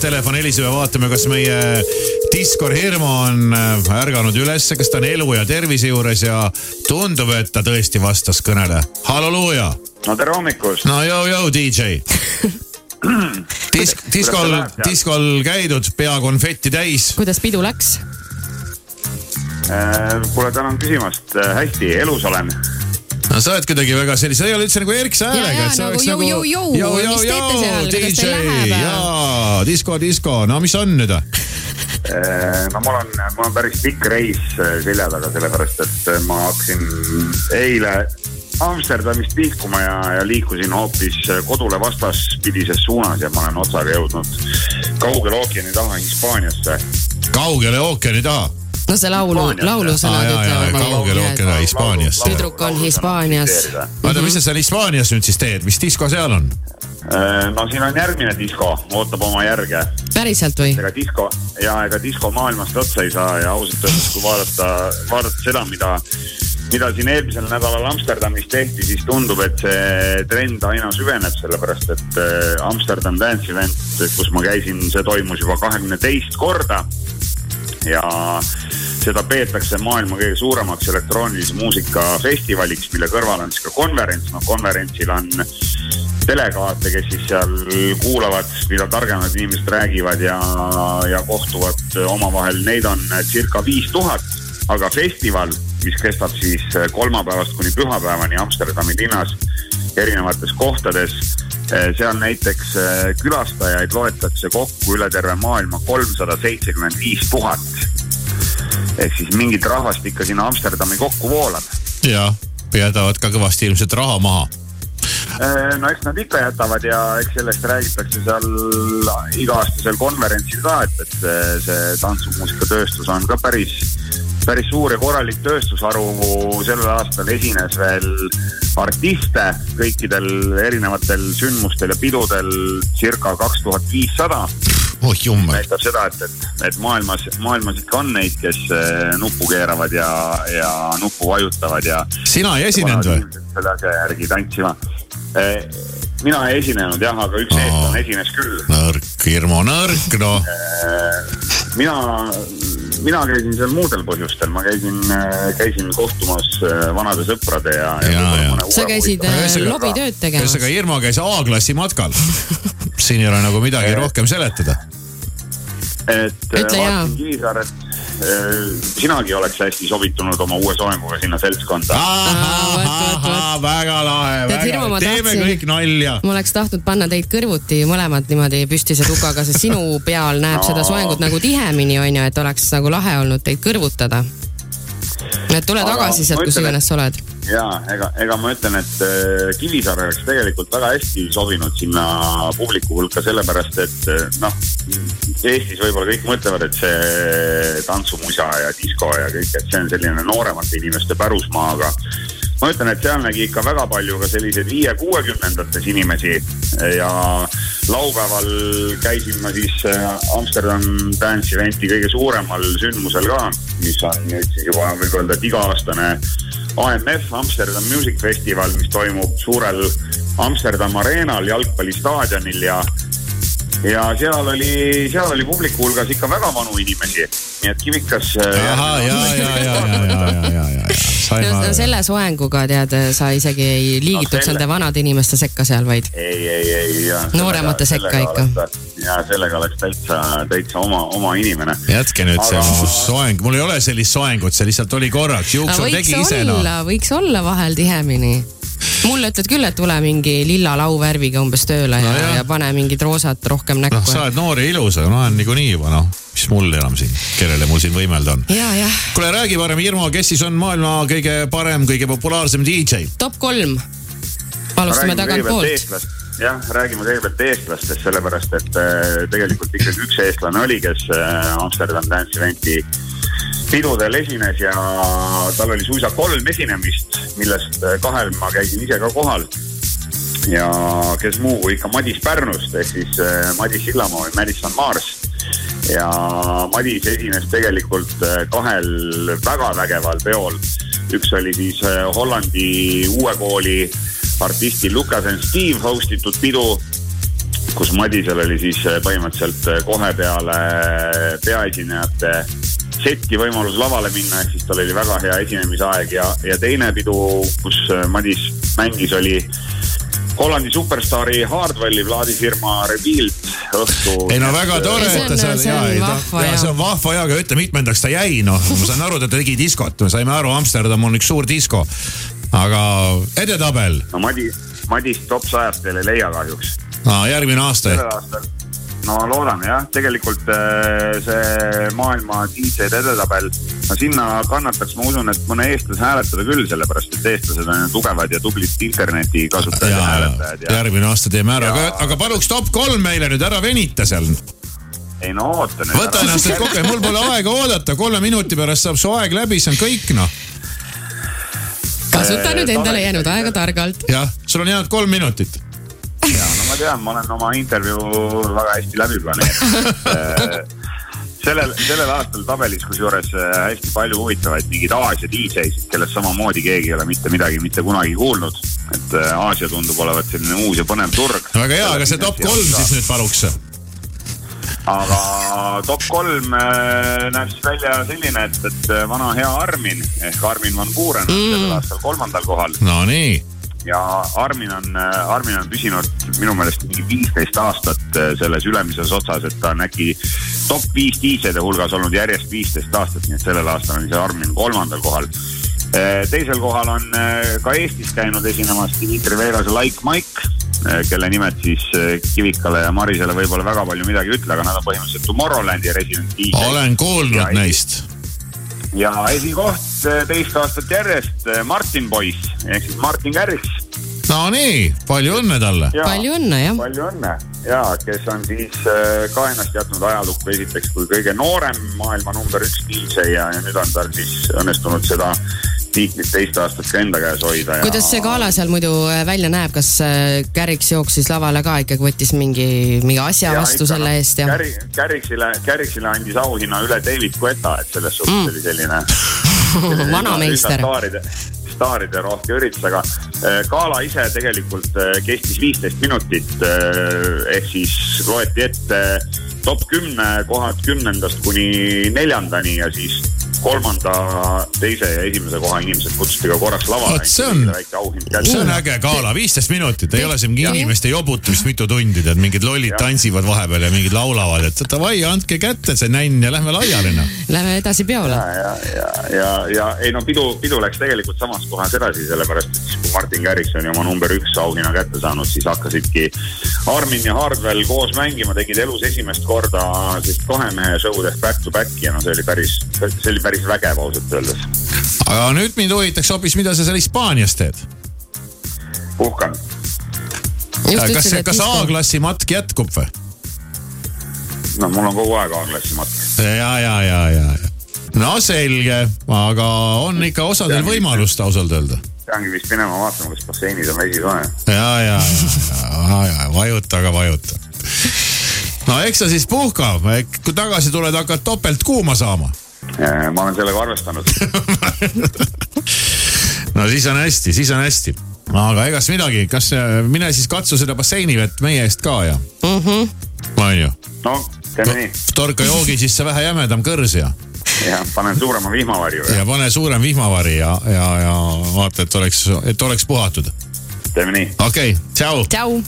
telefon heliseb ja vaatame, kas meie Diskor Hirmu on äh, ärganud ülesse, kas ta on elu ja tervise juures ja tundub, et ta tõesti vastas kõnele. halleluuja. no tere hommikust. no jõu-jõu, DJ Disk, diskol, diskol käidud, pea konfetti täis. kuidas pidu läks? Äh, kuule, tänan küsimast. Äh, hästi, elus olen no sa oled kuidagi väga sellise, sa ei ole üldse nagu erksa häälega, nagu jõu, nagu. jõu, jõu, jõu, mis teete seal, kuidas teil läheb? jaa, disko, disko, no mis on nüüd? Äh, no mul on, mul on päris pikk reis äh, selja taga, sellepärast et äh, ma hakkasin eile Amsterdamist liikuma ja, ja liikusin hoopis kodule vastaspidises suunas ja ma olen otsaga jõudnud kaugele ookeani taha Hispaaniasse. kaugele ookeani taha? No see laulu, laulusõnad ütlevad. kaugele ookeani Hispaanias. tüdruk on Hispaanias. oota, mis sa seal Hispaanias nüüd siis teed, mis disko seal on? Äh, no siin on järgmine disko, ootab oma järge. päriselt või? ega disko ja ega disko maailmast otsa ei saa ja ausalt öeldes, kui vaadata, vaadata seda, mida, mida siin eelmisel nädalal Amsterdamis tehti, siis tundub, et see trend aina süveneb, sellepärast et äh, Amsterdam Dance Event, kus ma käisin, see toimus juba kahekümne teist korda ja seda peetakse maailma kõige suuremaks elektroonilise muusika festivaliks, mille kõrval on siis ka konverents, noh konverentsil on delegaate, kes siis seal kuulavad, mida targemad inimesed räägivad ja, ja kohtuvad omavahel, neid on circa viis tuhat. aga festival, mis kestab siis kolmapäevast kuni pühapäevani Amsterdami linnas erinevates kohtades seal näiteks külastajaid loetakse kokku üle terve maailma kolmsada seitsekümmend viis tuhat ehk siis mingit rahvast ikka sinna Amsterdami kokku voolab. ja, jätavad ka kõvasti ilmselt raha maha. Äh, no eks nad ikka jätavad ja eks sellest räägitakse seal iga-aastasel konverentsil ka, et, et see, see tantsumuusikatööstus on ka päris, päris suur ja korralik tööstusharu. sellel aastal esines veel artiste kõikidel erinevatel sündmustel ja pidudel circa kaks tuhat viissada oh jummel. näitab seda, et, et, et maailmas, maailmas ikka on neid, kes eh, nuppu keeravad ja, ja nuppu vajutavad ja. sina ei esinenud või? selle asja järgi tantsima. Eh, mina ei esinenud jah, aga üks eestlane esines küll. nõrk, Hirmu nõrk noh. mina, mina käisin seal muudel põhjustel, ma käisin, käisin kohtumas vanade sõprade ja, ja, ja, ja. sa käisid lobitööd tegemas. ühesõnaga Irmo käis A-klassi matkal siin ei ole nagu midagi rohkem seletada. Et vaatasin Kivisaaret sinagi oleks hästi sobitunud oma uue soenguga sinna seltskonda. väga lahe, väga, teeme kõik nalja. ma oleks tahtnud panna teid kõrvuti mõlemad niimoodi püstise tukaga, sest sinu peal näeb no. seda soengut nagu tihemini, onju, et oleks nagu lahe olnud teid kõrvutada. et tule Aga tagasi sealt, kus iganes sa oled ja ega, ega ma ütlen, et äh, Kivisaar oleks tegelikult väga hästi sobinud sinna publiku hulka, sellepärast et äh, noh, Eestis võib-olla kõik mõtlevad, et see tantsumusa ja disko ja kõik, et see on selline nooremate inimeste pärusmaa, aga ma ütlen, et seal nägi ikka väga palju ka selliseid viie-kuuekümnendates inimesi. Ja laupäeval käisin ma siis äh, Amsterdam Dance Eventi kõige suuremal sündmusel ka, mis on nüüd siis juba võib öelda, et iga-aastane AMF Amsterdam Music Festival, mis toimub suurel Amsterdam Arenal jalgpallistaadionil ja ja seal oli, seal oli publiku hulgas ikka väga vanu inimesi, nii et Kivikas. Äh, ahah, ja, ja, ja, ja, ja, ja, ja, ja. No, no selle soenguga tead, sa isegi ei liigituks no, nende vanade inimeste sekka seal, vaid. ei, ei, ei. nooremate sekka ikka. ja sellega oleks täitsa, täitsa oma, oma inimene. jätke nüüd Aga... see soeng, mul ei ole sellist soengut, see lihtsalt oli korraks, juuksu tegi ise noh. võiks olla vahel tihemini mulle ütled küll, et tule mingi lilla lauvärviga umbes tööle no, ja, ja pane mingit roosat rohkem näkku. noh, sa oled noor ja ilus, aga ma olen niikuinii juba noh, mis mul enam siin, kellele mul siin võimelda on. kuule, räägi parem, Irmo, kes siis on maailma kõige parem, kõige populaarsem DJ? top kolm. alustame tagantpoolt jah, räägime kõigepealt eestlastest, sellepärast et äh, tegelikult ikkagi üks eestlane oli, kes äh, Amsterdam Dance Eventi pidudel esines ja tal oli suisa kolm esinemist, millest kahel ma käisin ise ka kohal. ja kes muu kui ikka Madis Pärnust ehk siis äh, Madis Sillamaa või Madison Mars. ja Madis esines tegelikult äh, kahel väga vägeval peol. üks oli siis Hollandi uue kooli artisti Lukas and Steve host itud pidu kus Madisel oli siis põhimõtteliselt kohe peale peaesinejate setti võimalus lavale minna, ehk siis tal oli väga hea esinemisaeg ja, ja teine pidu, kus Madis mängis, oli Hollandi superstaari Hardwelli plaadifirma Rebuild õhtu. ei no väga tore, et ta seal, jaa, ei ta, see on vahva ja, aga ütle mitmendaks ta jäi, noh, ma saan aru, et ta tegi diskot, me saime aru, Amsterdam on üks suur disko. aga edetabel. no Madis, Madis top sajast veel ei leia kahjuks. aa, järgmine aasta ehk? No loodan jah, tegelikult äh, see maailma DJ edetabel, no sinna kannataks, ma usun, et mõne eestlase hääletada küll, sellepärast et eestlased on tugevad ja tublid interneti kasutajad ja, ja hääletajad ja.... järgmine aasta teeme ära, aga, aga paluks top kolm meile nüüd, ära venita seal. Ei no oota nüüd. võta ennast nüüd kokku, mul pole aega oodata, kolme minuti pärast saab su aeg läbi, see on kõik noh. kasuta nüüd endale jäänud aega targalt. jah, sul on jäänud kolm minutit tean, ma olen oma intervjuu väga hästi läbi planeerinud sellel, sellel aastal tabelis kusjuures äh, hästi palju huvitavaid mingeid Aasia DJ-sid, kellest samamoodi keegi ei ole mitte midagi mitte kunagi kuulnud. et äh, Aasia tundub olevat selline uus ja põnev turg. väga hea, aga see top kolm siis nüüd paluks. aga top kolm äh, näeb siis välja selline, et, et vana hea Armin ehk Armin van Buuren on mm. sellel aastal kolmandal kohal. Nonii ja Armin on, äh, Armin on püsinud minu meelest mingi viisteist aastat äh, selles ülemises otsas, et ta on äkki top viis DJ-de hulgas olnud järjest viisteist aastat, nii et sellel aastal on see Armin kolmandal kohal. Äh, teisel kohal on ka Eestis käinud esinemas Dmitri Veerase Like Mike, kelle nimed siis Kivikale ja Marisele võib-olla väga palju midagi ei ütle, aga nad on põhimõtteliselt Tomorrowlandi resident DJ. olen kuulnud ja, neist ja esikoht teist aastat järjest Martin Poiss ehk siis Martin Kärriks Nonii, palju õnne talle. palju õnne, jah. palju õnne ja kes on siis äh, ka ennast jätnud ajalukku esiteks kui kõige noorem maailma number üks DJ ja, ja nüüd on tal siis õnnestunud seda tiitlit teist aastat ka enda käes hoida. kuidas see gala seal muidu äh, välja näeb, kas Käriks jooksis lavale ka ikkagi, võttis mingi, mingi asja ja, vastu ikka, selle no, eest ja? Käri, Käriksile, Käriksile andis auhinna üle David Guetta, et selles suhtes mm. oli selline vanameister staaride rohke üritus, aga äh, gala ise tegelikult äh, kestis viisteist minutit. Äh, ehk siis loeti ette top kümne kohad kümnendast kuni neljandani ja siis kolmanda, teise ja esimese koha inimesed kutsuti ka korraks lavale. see on, see on äge gala, viisteist minutit, ei ole siin mingi inimeste jobutamist mitu tundi, tead mingid lollid ja. tantsivad vahepeal ja mingid laulavad, et davai, andke kätte see nänn ja lähme laiali noh. Lähme edasi peole. ja, ja, ja, ja, ja ei no pidu, pidu läks tegelikult samas kohas edasi, sellepärast et siis kui Martin Kärriksoni oma number üks auhinna kätte saanud, siis hakkasidki Armin ja Hardwell koos mängima, tegid elus esimest korda sellist kahe mehe show'd ehk back to back'i ja no see oli päris, see oli päris vägev ausalt öeldes. aga nüüd mind huvitaks hoopis, mida sa seal Hispaanias teed? puhkan. kas, kas A-klassi matk jätkub või? no mul on kogu aeg A-klassi matk. ja, ja, ja, ja, ja. no selge, aga on ikka osadel võimalust ausalt öelda peangi vist minema vaatama, kas basseinis on vesi soe. ja, ja, ja, ja, ja vajuta, aga vajuta. no eks sa siis puhka, kui tagasi tuled, hakkad topelt kuuma saama Äh, ma olen sellega arvestanud no siis on hästi, siis on hästi. aga egas midagi, kas äh, mine siis katsu seda basseinivett meie eest ka ja mm. -hmm. on ju? no teeme nii. torka joogi sisse vähe jämedam kõrs ja. ja panen suurema vihmavarju. ja pane suurem vihmavari ja, ja, ja vaata, et oleks, et oleks puhatud. teeme nii. okei okay,, tšau. tšau.